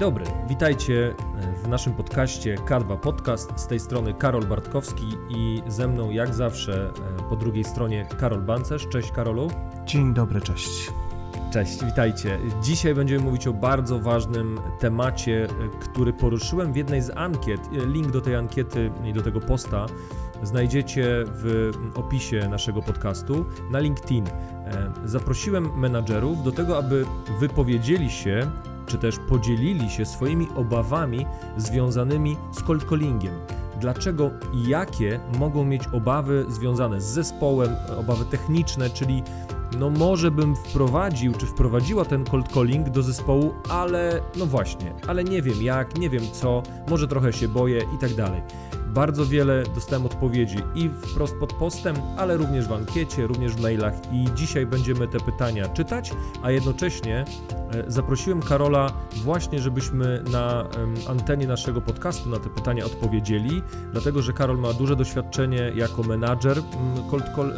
Dobry, witajcie w naszym podcaście K2 Podcast. Z tej strony Karol Bartkowski i ze mną jak zawsze po drugiej stronie Karol Bancerz. Cześć Karolu. Dzień dobry, cześć. Cześć, witajcie. Dzisiaj będziemy mówić o bardzo ważnym temacie, który poruszyłem w jednej z ankiet. Link do tej ankiety i do tego posta znajdziecie w opisie naszego podcastu na LinkedIn. Zaprosiłem menadżerów do tego, aby wypowiedzieli się czy też podzielili się swoimi obawami związanymi z cold callingiem. Dlaczego i jakie mogą mieć obawy związane z zespołem, obawy techniczne, czyli no może bym wprowadził, czy wprowadziła ten cold calling do zespołu, ale no właśnie, ale nie wiem jak, nie wiem co, może trochę się boję i tak dalej. Bardzo wiele dostałem odpowiedzi i wprost pod postem, ale również w ankiecie, również w mailach i dzisiaj będziemy te pytania czytać, a jednocześnie e, zaprosiłem Karola właśnie, żebyśmy na antenie naszego podcastu na te pytania odpowiedzieli, dlatego że Karol ma duże doświadczenie jako menadżer cold, call,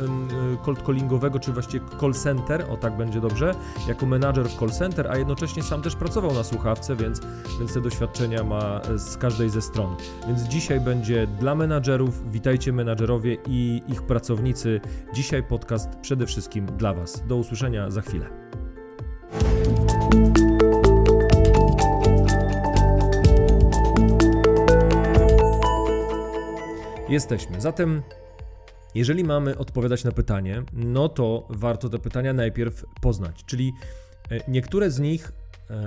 cold callingowego, czy właściwie call center, o tak będzie dobrze, jako menadżer w call center, a jednocześnie sam też pracował na słuchawce, więc, więc te doświadczenia ma z każdej ze stron. Więc dzisiaj będzie dla menadżerów. Witajcie menadżerowie i ich pracownicy. Dzisiaj podcast przede wszystkim dla Was. Do usłyszenia za chwilę. Jesteśmy. Zatem jeżeli mamy odpowiadać na pytanie, no to warto te pytania najpierw poznać. Czyli e, niektóre z nich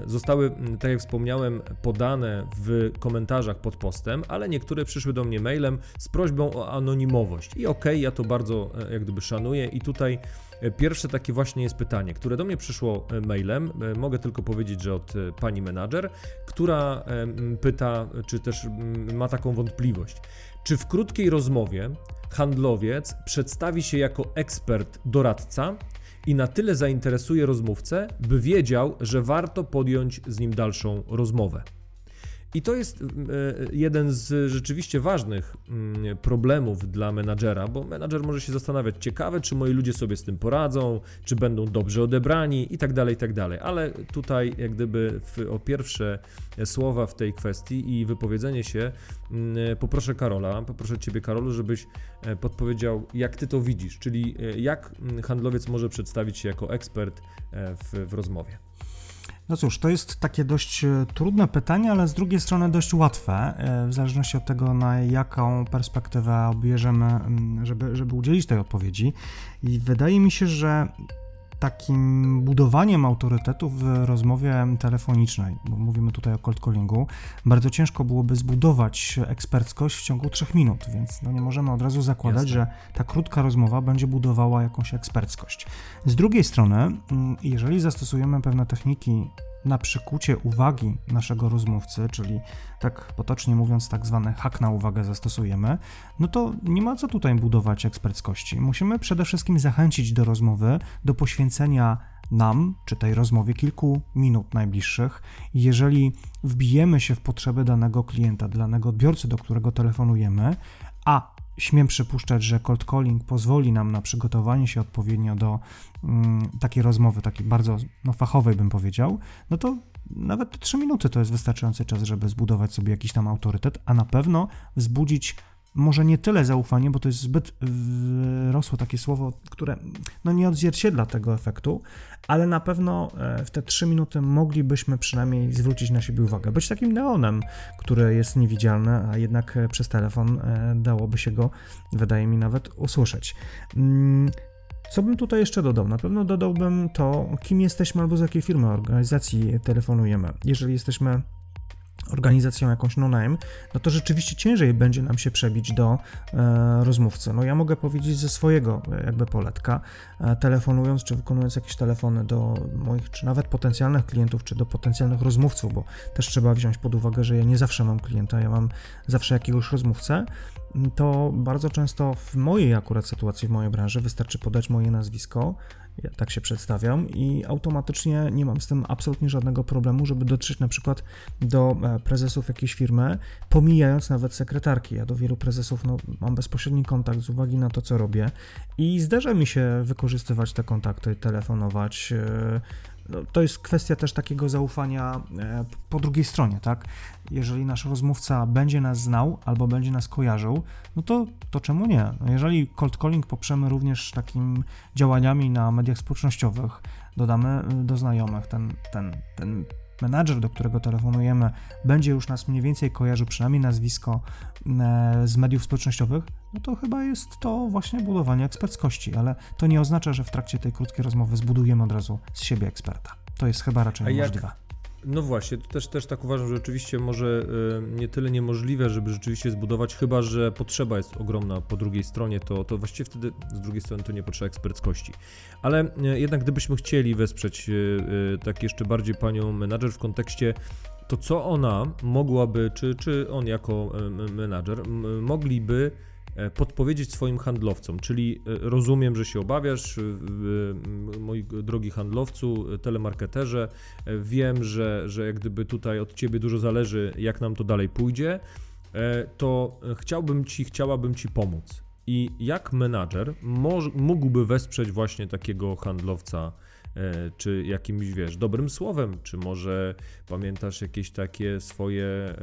zostały, tak jak wspomniałem, podane w komentarzach pod postem, ale niektóre przyszły do mnie mailem z prośbą o anonimowość. I okej, okay, ja to bardzo e, jak gdyby szanuję. I tutaj e, pierwsze takie właśnie jest pytanie, które do mnie przyszło mailem. Mogę tylko powiedzieć, że od pani menadżer, która pyta, czy też ma taką wątpliwość. Czy w krótkiej rozmowie handlowiec przedstawi się jako ekspert doradca, i na tyle zainteresuje rozmówcę, by wiedział, że warto podjąć z nim dalszą rozmowę. I to jest e, jeden z rzeczywiście ważnych mm, problemów dla menadżera, bo menadżer może się zastanawiać, ciekawe, czy moi ludzie sobie z tym poradzą, czy będą dobrze odebrani i tak dalej, i tak dalej. Ale tutaj, jak gdyby o pierwsze słowa w tej kwestii i wypowiedzenie się, mm, poproszę Karola, poproszę Ciebie, Karolu, żebyś e, podpowiedział, jak Ty to widzisz, czyli e, jak mm, handlowiec może przedstawić się jako ekspert w, w rozmowie. No cóż, to jest takie dość e, trudne pytanie, ale z drugiej strony dość łatwe, e, w zależności od tego, na jaką perspektywę obierzemy, żeby, żeby udzielić tej odpowiedzi. I wydaje mi się, że takim budowaniem autorytetu w rozmowie telefonicznej, bo mówimy tutaj o cold callingu, bardzo ciężko byłoby zbudować eksperckość w ciągu 3 minut, więc no nie możemy od razu zakładać, Jasne. że ta krótka rozmowa będzie budowała jakąś eksperckość. Z drugiej strony, mm, jeżeli zastosujemy pewne techniki na przykucie uwagi naszego rozmówcy, czyli tak potocznie mówiąc, tak zwany hak na uwagę zastosujemy, no to nie ma co tutaj budować eksperckości. Musimy przede wszystkim zachęcić do rozmowy, do poświęcenia nam, czy tej rozmowie, kilku minut najbliższych. Jeżeli wbijemy się w potrzeby danego klienta, danego odbiorcy, do którego telefonujemy, a śmiem przypuszczać, że cold calling pozwoli nam na przygotowanie się odpowiednio do mm, takiej rozmowy, takiej bardzo no, fachowej bym powiedział, no to nawet te 3 minuty to jest wystarczający czas, żeby zbudować sobie jakiś tam autorytet, a na pewno wzbudzić może nie tyle zaufanie, bo to jest zbyt rosło takie słowo, które no nie odzwierciedla tego efektu, ale na pewno e, w te trzy minuty moglibyśmy przynajmniej zwrócić na siebie uwagę. Być takim neonem, który jest niewidzialny, a jednak e, przez telefon e, dałoby się go, wydaje mi, nawet usłyszeć. Mm, co bym tutaj jeszcze dodał? Na pewno dodałbym to, kim jesteśmy albo z jakiej firmy, organizacji telefonujemy. Jeżeli jesteśmy organizacją jakąś no-name, no to rzeczywiście ciężej będzie nam się przebić do e, rozmówcy. No ja mogę powiedzieć ze swojego e, jakby poletka, e, telefonując czy wykonując jakieś telefony do moich, czy nawet potencjalnych klientów, czy do potencjalnych rozmówców, bo też trzeba wziąć pod uwagę, że ja nie zawsze mam klienta, ja mam zawsze jakiegoś rozmówcę, to bardzo często w mojej akurat sytuacji, w mojej branży wystarczy podać moje nazwisko, ja tak się przedstawiam i automatycznie nie mam z tym absolutnie żadnego problemu, żeby dotrzeć na przykład do e, prezesów jakiejś firmy, pomijając nawet sekretarki. Ja do wielu prezesów no, mam bezpośredni kontakt z uwagi na to, co robię i zdarza mi się wykorzystywać te kontakty, telefonować, e, no, to jest kwestia też takiego zaufania e, po drugiej stronie, tak? Jeżeli nasz rozmówca będzie nas znał albo będzie nas kojarzył, no to, to czemu nie? No jeżeli cold calling poprzemy również takimi działaniami na mediach społecznościowych, dodamy y, do znajomych ten, ten, ten menadżer, do którego telefonujemy, będzie już nas mniej więcej kojarzył, przynajmniej nazwisko e, z mediów społecznościowych, no to chyba jest to właśnie budowanie eksperckości, ale to nie oznacza, że w trakcie tej krótkiej rozmowy zbudujemy od razu z siebie eksperta. To jest chyba raczej niemożliwe. No właśnie, to też, też tak uważam, że oczywiście może y, nie tyle niemożliwe, żeby rzeczywiście zbudować, chyba że potrzeba jest ogromna po drugiej stronie, to, to właściwie wtedy z drugiej strony to nie potrzeba eksperckości. Ale y, jednak gdybyśmy chcieli wesprzeć y, tak jeszcze bardziej panią menadżer w kontekście to co ona mogłaby, czy, czy on jako menadżer, mogliby E, podpowiedzieć swoim handlowcom, czyli e, rozumiem, że się obawiasz, mój drogi handlowcu, telemarketerze, e, wiem, że, że jak gdyby tutaj od Ciebie dużo zależy, jak nam to dalej pójdzie, to chciałbym Ci, chciałabym Ci pomóc. I jak menadżer mógłby wesprzeć właśnie takiego handlowca E, czy jakimś, wiesz, dobrym słowem, czy może pamiętasz jakieś takie swoje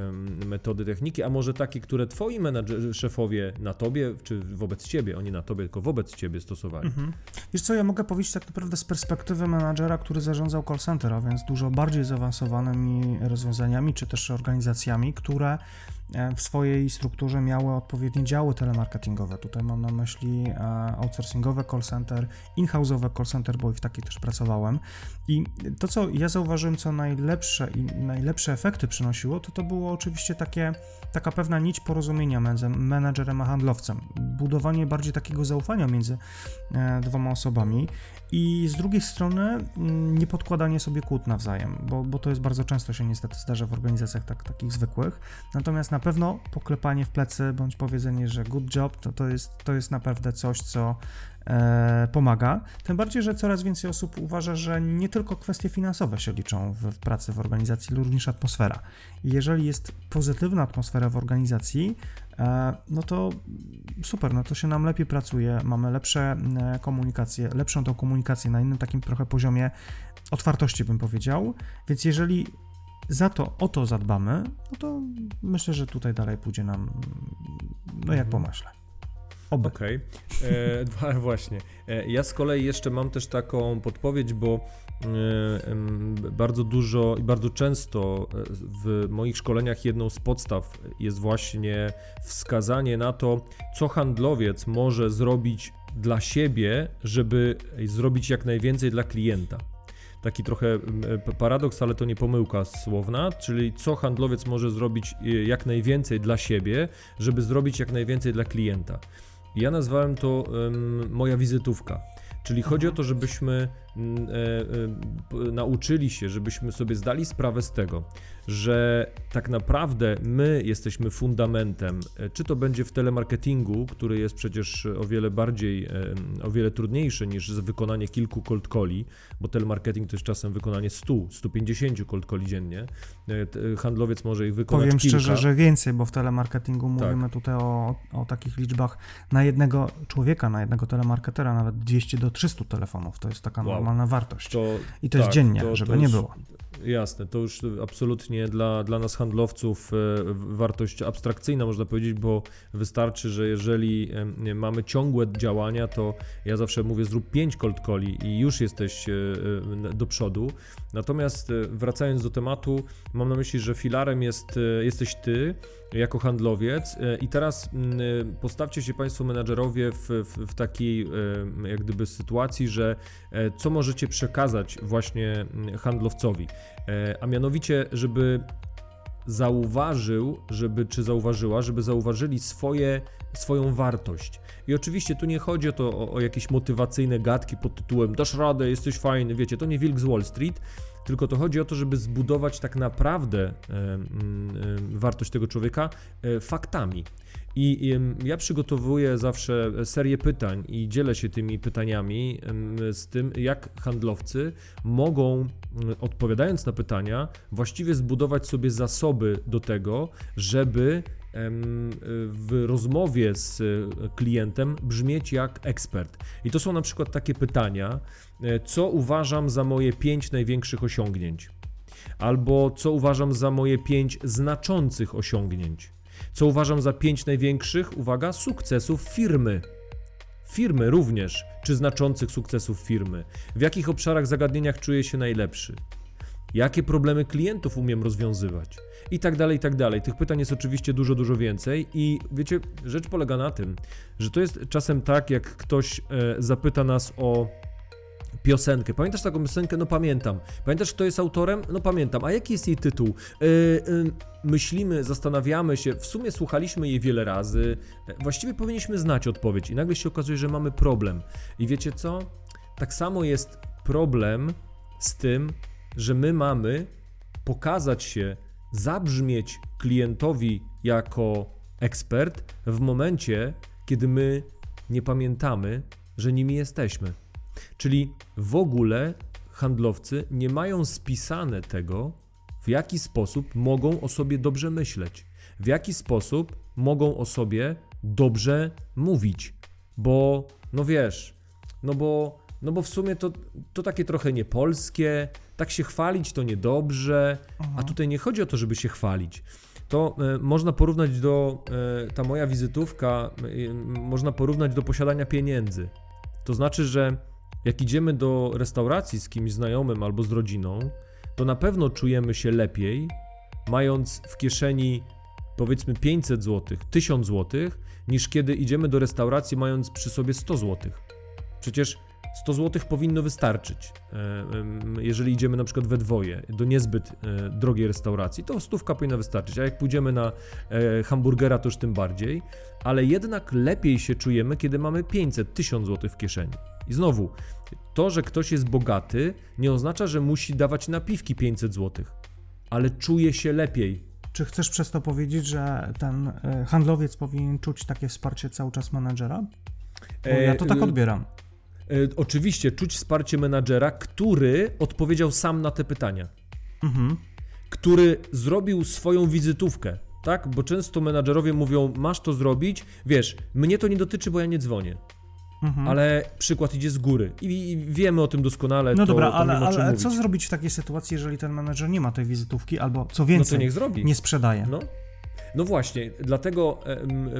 metody, techniki, a może takie, które twoi menadżerzy, szefowie na tobie, czy wobec ciebie, oni na tobie, tylko wobec ciebie stosowali. Mhm. Wiesz co, ja mogę powiedzieć tak naprawdę z perspektywy menadżera, który zarządzał call center, a więc dużo bardziej zaawansowanymi rozwiązaniami, czy też organizacjami, które E, w swojej strukturze miały odpowiednie działy telemarketingowe. Tutaj mam na myśli e, outsourcingowe call center, in-house'owe call center, bo i w takiej też pracowałem. I to, co ja zauważyłem, co najlepsze i najlepsze efekty przynosiło, to to było oczywiście takie, taka pewna nić porozumienia między menadżerem a handlowcem. Budowanie bardziej takiego zaufania między e, dwoma osobami i z drugiej strony mm, nie podkładanie sobie kłód nawzajem, bo, bo to jest bardzo często się niestety zdarza w organizacjach tak, takich zwykłych. Natomiast na pewno poklepanie w plecy bądź powiedzenie, że good job, to, to, jest, to jest naprawdę coś, co pomaga. Tym bardziej, że coraz więcej osób uważa, że nie tylko kwestie finansowe się liczą w, pracy w organizacji, ale również atmosfera. Jeżeli jest pozytywna atmosfera w organizacji, e, no to super, no to się nam lepiej pracuje, mamy lepsze e, komunikacje, lepszą tą komunikację na innym takim trochę poziomie otwartości, bym powiedział. Więc jeżeli za to o to zadbamy, no to myślę, że tutaj dalej pójdzie nam, no jak mhm. Pomyślę. Okej, okay. e, właśnie. E, ja z kolei jeszcze mam też taką podpowiedź, bo e, bardzo dużo i bardzo często w moich szkoleniach jedną z podstaw jest właśnie wskazanie na to, co handlowiec może zrobić dla siebie, żeby zrobić jak najwięcej dla klienta taki trochę paradoks, ale to nie pomyłka słowna, czyli co handlowiec może zrobić jak najwięcej dla siebie, żeby zrobić jak najwięcej dla klienta. Ja nazwałem to um, moja wizytówka. Czyli chodzi o to, żebyśmy nauczyli się, żebyśmy sobie zdali sprawę z tego, że tak naprawdę my jesteśmy fundamentem, e, czy to będzie w telemarketingu, który jest przecież o wiele bardziej, o wiele trudniejszy niż wykonanie kilku cold calli, bo telemarketing to jest czasem wykonanie 100, 150 cold calli dziennie. Handlowiec może ich wykonać Powiem kilka. szczerze, że więcej, bo w telemarketingu tak. mówimy tutaj o, o takich liczbach na jednego człowieka, na jednego telemarketera, nawet 200 do 300 telefonów. To jest taka wow. Normalna wartość. To, I to tak, jest dziennie, to, żeby to nie było. Jasne, to już absolutnie dla, dla nas handlowców e, wartość abstrakcyjna, można powiedzieć, bo wystarczy, że jeżeli mamy ciągłe działania, to ja zawsze mówię, zrób 5 cold calli i już jesteś e, e, do przodu. Natomiast wracając do tematu, mam na myśli, że filarem jest, jesteś ty jako handlowiec i teraz postawcie się Państwo menadżerowie w, w, w takiej jak gdyby sytuacji, że co możecie przekazać właśnie handlowcowi. E, a mianowicie, żeby zauważył, żeby, czy zauważyła, żeby zauważyli swoje, swoją wartość. I oczywiście tu nie chodzi o to, o, o jakieś motywacyjne gadki pod tytułem dasz radę, jesteś fajny, wiecie, to nie wilk z Wall Street, tylko to chodzi o to, żeby zbudować tak naprawdę e, e, wartość tego człowieka e, faktami. I ja przygotowuję zawsze serię pytań i dzielę się tymi pytaniami z tym, jak handlowcy mogą, odpowiadając na pytania, właściwie zbudować sobie zasoby do tego, żeby w rozmowie z e, klientem brzmieć jak ekspert. I to są na przykład takie pytania, e, co uważam za moje pięć największych osiągnięć, albo co uważam za moje pięć znaczących osiągnięć, co uważam za pięć największych, uwaga, sukcesów firmy. Firmy również, czy znaczących sukcesów firmy, w jakich obszarach, zagadnieniach czuję się najlepszy jakie problemy klientów umiem rozwiązywać i tak dalej, i tak dalej. Tych pytań jest oczywiście dużo, dużo więcej i wiecie, rzecz polega na tym, że to jest czasem tak, jak ktoś e, zapyta nas o piosenkę. Pamiętasz taką piosenkę? No pamiętam. Pamiętasz, kto jest autorem? No pamiętam. A jaki jest jej tytuł? Yy, yy, myślimy, zastanawiamy się, w sumie słuchaliśmy jej wiele razy. Właściwie powinniśmy znać odpowiedź i nagle się okazuje, że mamy problem. I wiecie co? Tak samo jest problem z tym, że my mamy pokazać się, zabrzmieć klientowi jako ekspert w momencie, kiedy my nie pamiętamy, że nimi jesteśmy. Czyli w ogóle handlowcy nie mają spisane tego, w jaki sposób mogą o sobie dobrze myśleć, w jaki sposób mogą o sobie dobrze mówić. Bo, no wiesz, no bo, no bo w sumie to, to takie trochę niepolskie, tak się chwalić to niedobrze, Aha. a tutaj nie chodzi o to, żeby się chwalić. To e, można porównać do, e, ta moja wizytówka, e, można porównać do posiadania pieniędzy. To znaczy, że jak idziemy do restauracji z kimś znajomym albo z rodziną, to na pewno czujemy się lepiej, mając w kieszeni powiedzmy 500 zł, 1000 zł, niż kiedy idziemy do restauracji mając przy sobie 100 zł. Przecież 100 zł powinno wystarczyć. E, jeżeli idziemy na przykład we dwoje do niezbyt e, drogiej restauracji, to stówka powinna wystarczyć. A jak pójdziemy na e, hamburgera, to już tym bardziej. Ale jednak lepiej się czujemy, kiedy mamy 500, 1000 zł w kieszeni. I znowu, to, że ktoś jest bogaty, nie oznacza, że musi dawać napiwki 500 zł, ale czuje się lepiej. Czy chcesz przez to powiedzieć, że ten handlowiec powinien czuć takie wsparcie cały czas menadżera? Bo ja to tak y, odbieram. E, oczywiście czuć wsparcie menadżera, który odpowiedział sam na te pytania. Mhm. Który zrobił swoją wizytówkę, tak? Bo często menadżerowie mówią, masz to zrobić, wiesz, mnie to nie dotyczy, bo ja nie dzwonię. Mhm. Ale przykład idzie z góry i wiemy o tym doskonale. No to, dobra, to ale, ale co zrobić w takiej sytuacji, jeżeli ten menadżer nie ma tej wizytówki, albo co więcej, no to niech zrobi. nie sprzedaje? No. No właśnie, dlatego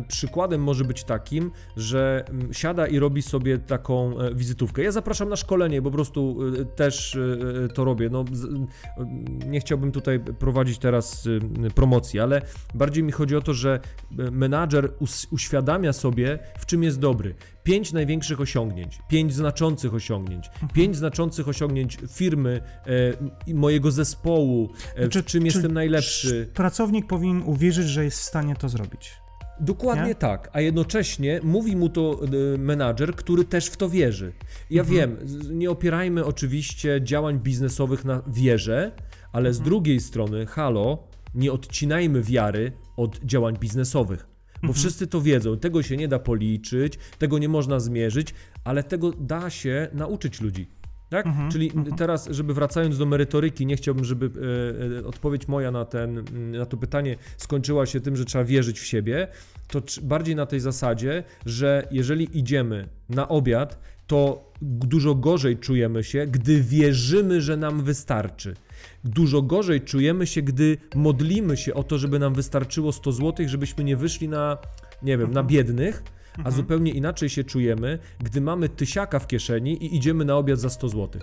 przykładem może być takim, że siada i robi sobie taką e, wizytówkę. Ja zapraszam na szkolenie, bo po prostu e, też e, to robię. No, nie chciałbym tutaj prowadzić teraz promocji, ale bardziej mi chodzi o to, że menadżer uświadamia sobie, w czym jest dobry. Pięć największych osiągnięć, pięć znaczących osiągnięć, mhm. pięć znaczących osiągnięć firmy, e, mojego zespołu, e, w czym jestem najlepszy. Pracownik powinien uwierzyć, że jest w stanie to zrobić. Dokładnie nie? tak, a jednocześnie mówi mu to e, menadżer, który też w to wierzy. Ja mhm. wiem, nie opierajmy oczywiście działań biznesowych na wierze, ale mhm. z drugiej strony, halo, nie odcinajmy wiary od działań biznesowych. Bo mhm. wszyscy to wiedzą, tego się nie da policzyć, tego nie można zmierzyć, ale tego da się nauczyć ludzi. Tak? Mhm, Czyli mhm. teraz, żeby wracając do merytoryki, nie chciałbym, żeby e, e, odpowiedź moja na, ten, na to pytanie skończyła się tym, że trzeba wierzyć w siebie, to bardziej na tej zasadzie, że jeżeli idziemy na obiad, to dużo gorzej czujemy się, gdy wierzymy, że nam wystarczy. Dużo gorzej czujemy się, gdy modlimy się o to, żeby nam wystarczyło 100 zł, żebyśmy nie wyszli na, nie wiem, na mhm. biednych, a mhm. zupełnie inaczej się czujemy, gdy mamy tysiaka w kieszeni i idziemy na obiad za 100 zł.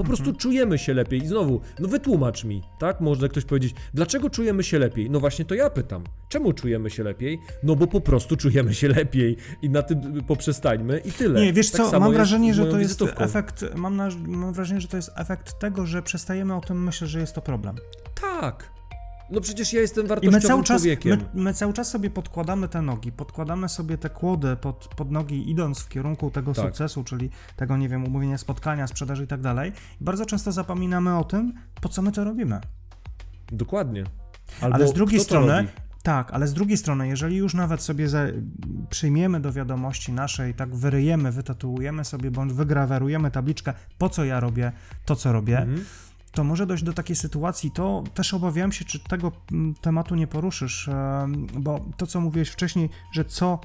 Po prostu mhm. czujemy się lepiej. I znowu, no wytłumacz mi, tak? Można ktoś powiedzieć, dlaczego czujemy się lepiej? No właśnie to ja pytam. Czemu czujemy się lepiej? No bo po prostu czujemy się lepiej i na tym poprzestańmy i tyle. Nie, wiesz tak co, mam wrażenie, że to jest wizytówką. efekt, mam, na, mam wrażenie, że to jest efekt tego, że przestajemy o tym myśleć, że jest to problem. Tak, no przecież ja jestem wartościowym I my cały czas, człowiekiem. My, my, cały czas sobie podkładamy te nogi, podkładamy sobie te kłody pod, pod nogi, idąc w kierunku tego tak. sukcesu, czyli tego, nie wiem, umówienia spotkania, sprzedaży i tak dalej. I bardzo często zapominamy o tym, po co my to robimy. Dokładnie. Albo ale z drugiej strony, tak, ale z drugiej strony, jeżeli już nawet sobie przyjmiemy do wiadomości naszej, tak wyryjemy, wytatuujemy sobie bądź wygrawerujemy tabliczkę, po co ja robię to, co robię, mhm to może dojść do takiej sytuacji, to też obawiałem się, czy tego mm, tematu nie poruszysz, bo to, co mówiłeś wcześniej, że co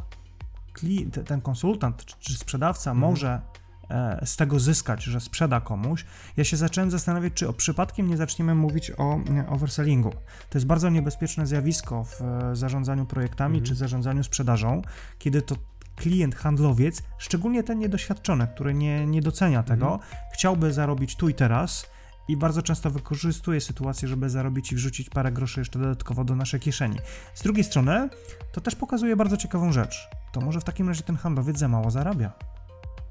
ten konsultant czy sprzedawca mhm. może e, z tego zyskać, że sprzeda komuś, ja się zacząłem zastanawiać, czy o przypadkiem nie zaczniemy mówić o oversellingu. To jest bardzo niebezpieczne zjawisko w e, zarządzaniu projektami mhm. czy zarządzaniu sprzedażą, kiedy to klient, handlowiec, szczególnie ten niedoświadczony, który nie, nie docenia tego, mhm. chciałby zarobić tu i teraz i bardzo często wykorzystuje sytuację, żeby zarobić i wrzucić parę groszy jeszcze dodatkowo do naszej kieszeni. Z drugiej strony, to też pokazuje bardzo ciekawą rzecz. To może w takim razie ten handlowiec za mało zarabia.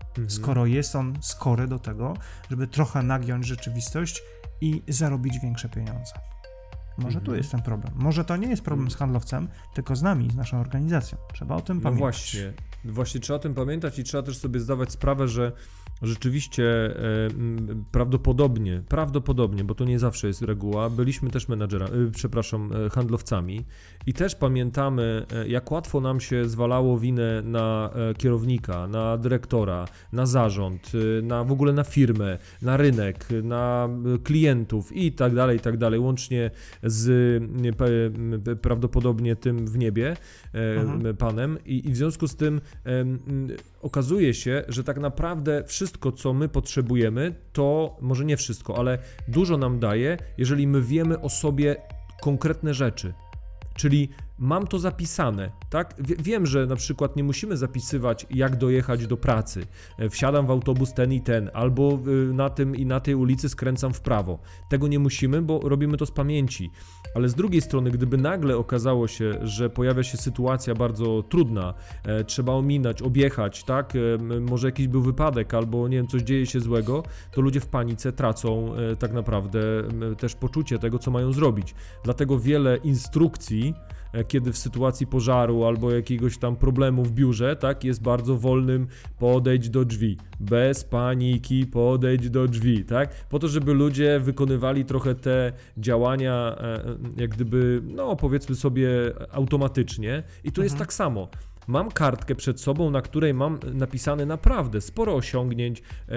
Mhm. Skoro jest on skory do tego, żeby trochę nagiąć rzeczywistość i zarobić większe pieniądze. Może mhm. tu jest ten problem. Może to nie jest problem z handlowcem, tylko z nami, z naszą organizacją. Trzeba o tym no pamiętać. No właśnie, właśnie trzeba o tym pamiętać i trzeba też sobie zdawać sprawę, że rzeczywiście e, prawdopodobnie, prawdopodobnie, bo to nie zawsze jest reguła, byliśmy też menadżera, e, przepraszam, e, handlowcami i też pamiętamy, jak łatwo nam się zwalało winę na kierownika, na dyrektora, na zarząd, na w ogóle na firmę, na rynek, na klientów i tak dalej, i tak dalej, łącznie z prawdopodobnie tym w niebie, mhm. panem i, i w związku z tym okazuje się, że tak naprawdę wszystko, co my potrzebujemy, to może nie wszystko, ale dużo nam daje, jeżeli my wiemy o sobie konkretne rzeczy. Czyli mam to zapisane, tak? Wiem, że na przykład nie musimy zapisywać, jak dojechać do pracy. E, wsiadam w autobus ten i ten, albo y, na tym i na tej ulicy skręcam w prawo. Tego nie musimy, bo robimy to z pamięci. Ale z drugiej strony, gdyby nagle okazało się, że pojawia się sytuacja bardzo trudna, e, trzeba ominąć, objechać, tak? E, może jakiś był wypadek, albo nie wiem, coś dzieje się złego, to ludzie w panice tracą tak naprawdę też poczucie tego, co mają zrobić. Dlatego wiele instrukcji, E, kiedy w sytuacji pożaru albo jakiegoś tam problemu w biurze, tak, jest bardzo wolnym podejdź do drzwi, bez paniki podejdź do drzwi, tak, po to, żeby ludzie wykonywali trochę te działania e, e, jak gdyby, no powiedzmy sobie automatycznie. I tu mhm. jest tak samo mam kartkę przed sobą, na której mam napisane naprawdę sporo osiągnięć, e,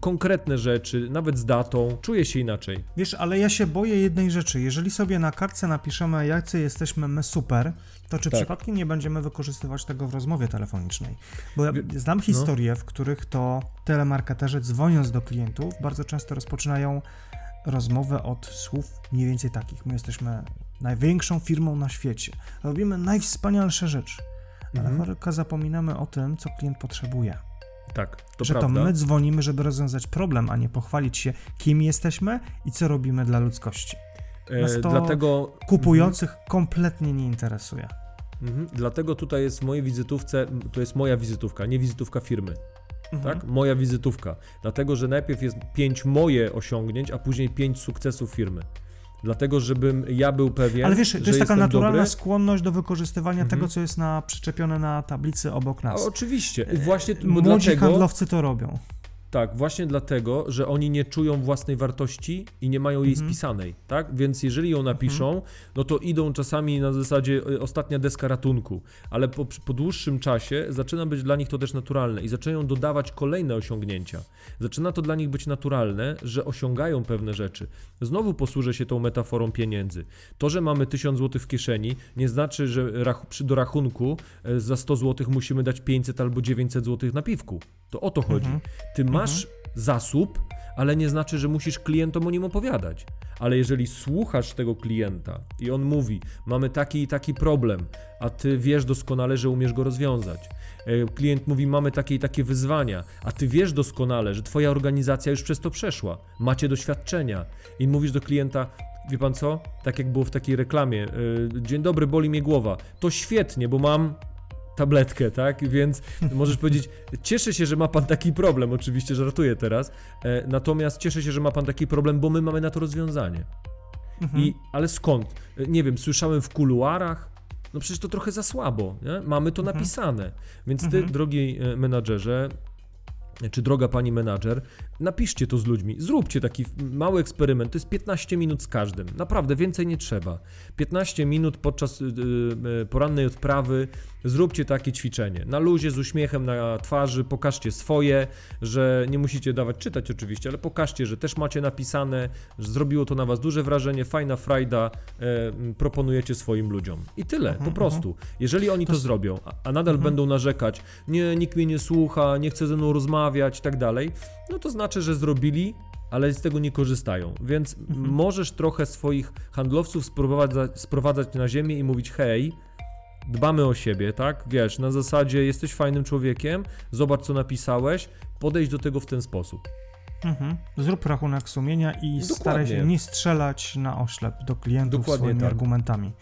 konkretne rzeczy, nawet z datą. Czuję się inaczej. Wiesz, ale ja się boję jednej rzeczy. Jeżeli sobie na kartce napiszemy, jacy jesteśmy my super, to czy tak. przypadkiem nie będziemy wykorzystywać tego w rozmowie telefonicznej? Bo ja znam no. historie, no. w których to telemarketerzy dzwoniąc do klientów bardzo często rozpoczynają rozmowę od słów mniej więcej takich. My jesteśmy największą firmą na świecie. Robimy najwspanialsze rzeczy ale mhm. zapominamy o tym, co klient potrzebuje. Tak, to że prawda. to my dzwonimy, żeby rozwiązać problem, a nie pochwalić się, kim jesteśmy i co robimy dla ludzkości. E, Nas to Dlatego kupujących mhm. kompletnie nie interesuje. Mhm. Dlatego tutaj jest w mojej wizytówce, to jest moja wizytówka, nie wizytówka firmy. Mhm. Tak? Moja wizytówka. Dlatego, że najpierw jest pięć moje osiągnięć, a później pięć sukcesów firmy. Dlatego, żebym ja był pewien. Ale wiesz, to jest taka naturalna dobry. skłonność do wykorzystywania mhm. tego, co jest na, przyczepione na tablicy obok nas. A, oczywiście. I właśnie Młodzi dlatego, handlowcy to robią. Tak, właśnie dlatego, że oni nie czują własnej wartości i nie mają jej mhm. spisanej, tak? Więc jeżeli ją napiszą, mhm. no to idą czasami na zasadzie e, ostatnia deska ratunku, ale po, po, dłuższym czasie zaczyna być dla nich to też naturalne i zaczynają dodawać kolejne osiągnięcia. Zaczyna to dla nich być naturalne, że osiągają pewne rzeczy. Znowu posłużę się tą metaforą pieniędzy. To, że mamy 1000 zł w kieszeni, nie znaczy, że do rachunku e, za 100 zł musimy dać 500 albo 900 zł na piwku. To o to chodzi. Mhm. Ty masz mhm. zasób, ale nie znaczy, że musisz klientom o nim opowiadać. Ale jeżeli słuchasz tego klienta i on mówi, mamy taki i taki problem, a ty wiesz doskonale, że umiesz go rozwiązać. E, klient mówi, mamy takie i takie wyzwania, a ty wiesz doskonale, że twoja organizacja już przez to przeszła, macie doświadczenia i mówisz do klienta, wie pan co, tak jak było w takiej reklamie, e, dzień dobry, boli mnie głowa, to świetnie, bo mam tabletkę, tak? Więc możesz powiedzieć, cieszę się, że ma pan taki problem, oczywiście żartuję teraz, e, natomiast cieszę się, że ma pan taki problem, bo my mamy na to rozwiązanie. Mhm. I, ale skąd? E, nie wiem, słyszałem w kuluarach, no przecież to trochę za słabo, nie? mamy to mhm. napisane. Więc ty, mhm. drogi e, menadżerze, czy droga pani menadżer, napiszcie to z ludźmi, zróbcie taki mały eksperyment, to jest 15 minut z każdym, naprawdę więcej nie trzeba. 15 minut podczas yy, porannej odprawy. Zróbcie takie ćwiczenie, na luzie, z uśmiechem na twarzy, pokażcie swoje, że nie musicie dawać czytać oczywiście, ale pokażcie, że też macie napisane, że zrobiło to na was duże wrażenie, fajna frajda, proponujecie swoim ludziom. I tyle, Mhm, po prostu. Jeżeli oni to, zrobią, a, a nadal będą narzekać, nie, nikt mnie nie słucha, nie chce ze mną rozmawiać i tak dalej, no to znaczy, że zrobili, ale z tego nie korzystają. Więc możesz trochę swoich handlowców sprowadzać, sprowadzać na ziemię i mówić: hej, dbamy o siebie, tak? Wiesz, na zasadzie jesteś fajnym człowiekiem, zobacz co napisałeś, podejść do tego w ten sposób. Mhm. Zrób rachunek sumienia i staraj się Dokładnie. nie strzelać na oślep do klientów Dokładnie swoimi tak. argumentami.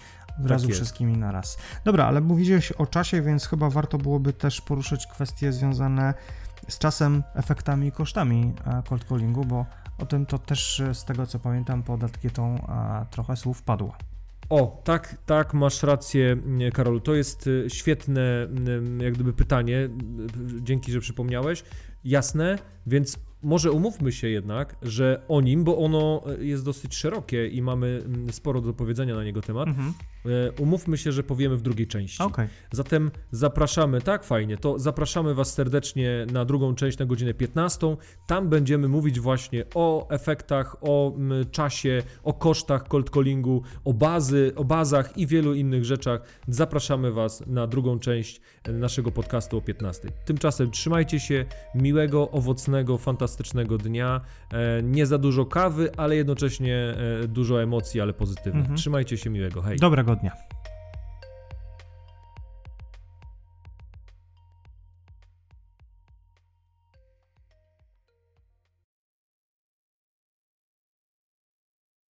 Od razu jest. wszystkimi na raz. Dobra, ale mówiłeś o czasie, więc chyba warto byłoby też poruszyć kwestie związane z czasem, efektami i kosztami e, cold callingu, bo o tym to też e, z tego co pamiętam pod etykietą e, trochę słów padło. O, tak, tak, masz rację, Karolu. To jest świetne, jak gdyby pytanie. Dzięki, że przypomniałeś. Jasne, więc może umówmy się jednak, że o nim, bo ono jest dosyć szerokie i mamy sporo do powiedzenia na niego temat. Mhm. Y, Umówmy się, że powiemy w drugiej części. Okej. Zatem zapraszamy, tak fajnie, to zapraszamy Was serdecznie na drugą część na godzinę 15. Tam będziemy mówić właśnie o efektach, o czasie, o kosztach cold callingu, o bazy, o bazach i wielu innych rzeczach. Zapraszamy Was na drugą część e, naszego podcastu o 15. Tymczasem trzymajcie się, miłego, owocnego, fantastycznego dnia. E, Nie za dużo kawy, ale jednocześnie e, dużo emocji, ale pozytywnych. Mhm. Trzymajcie się miłego, hej. Dobrego dnia.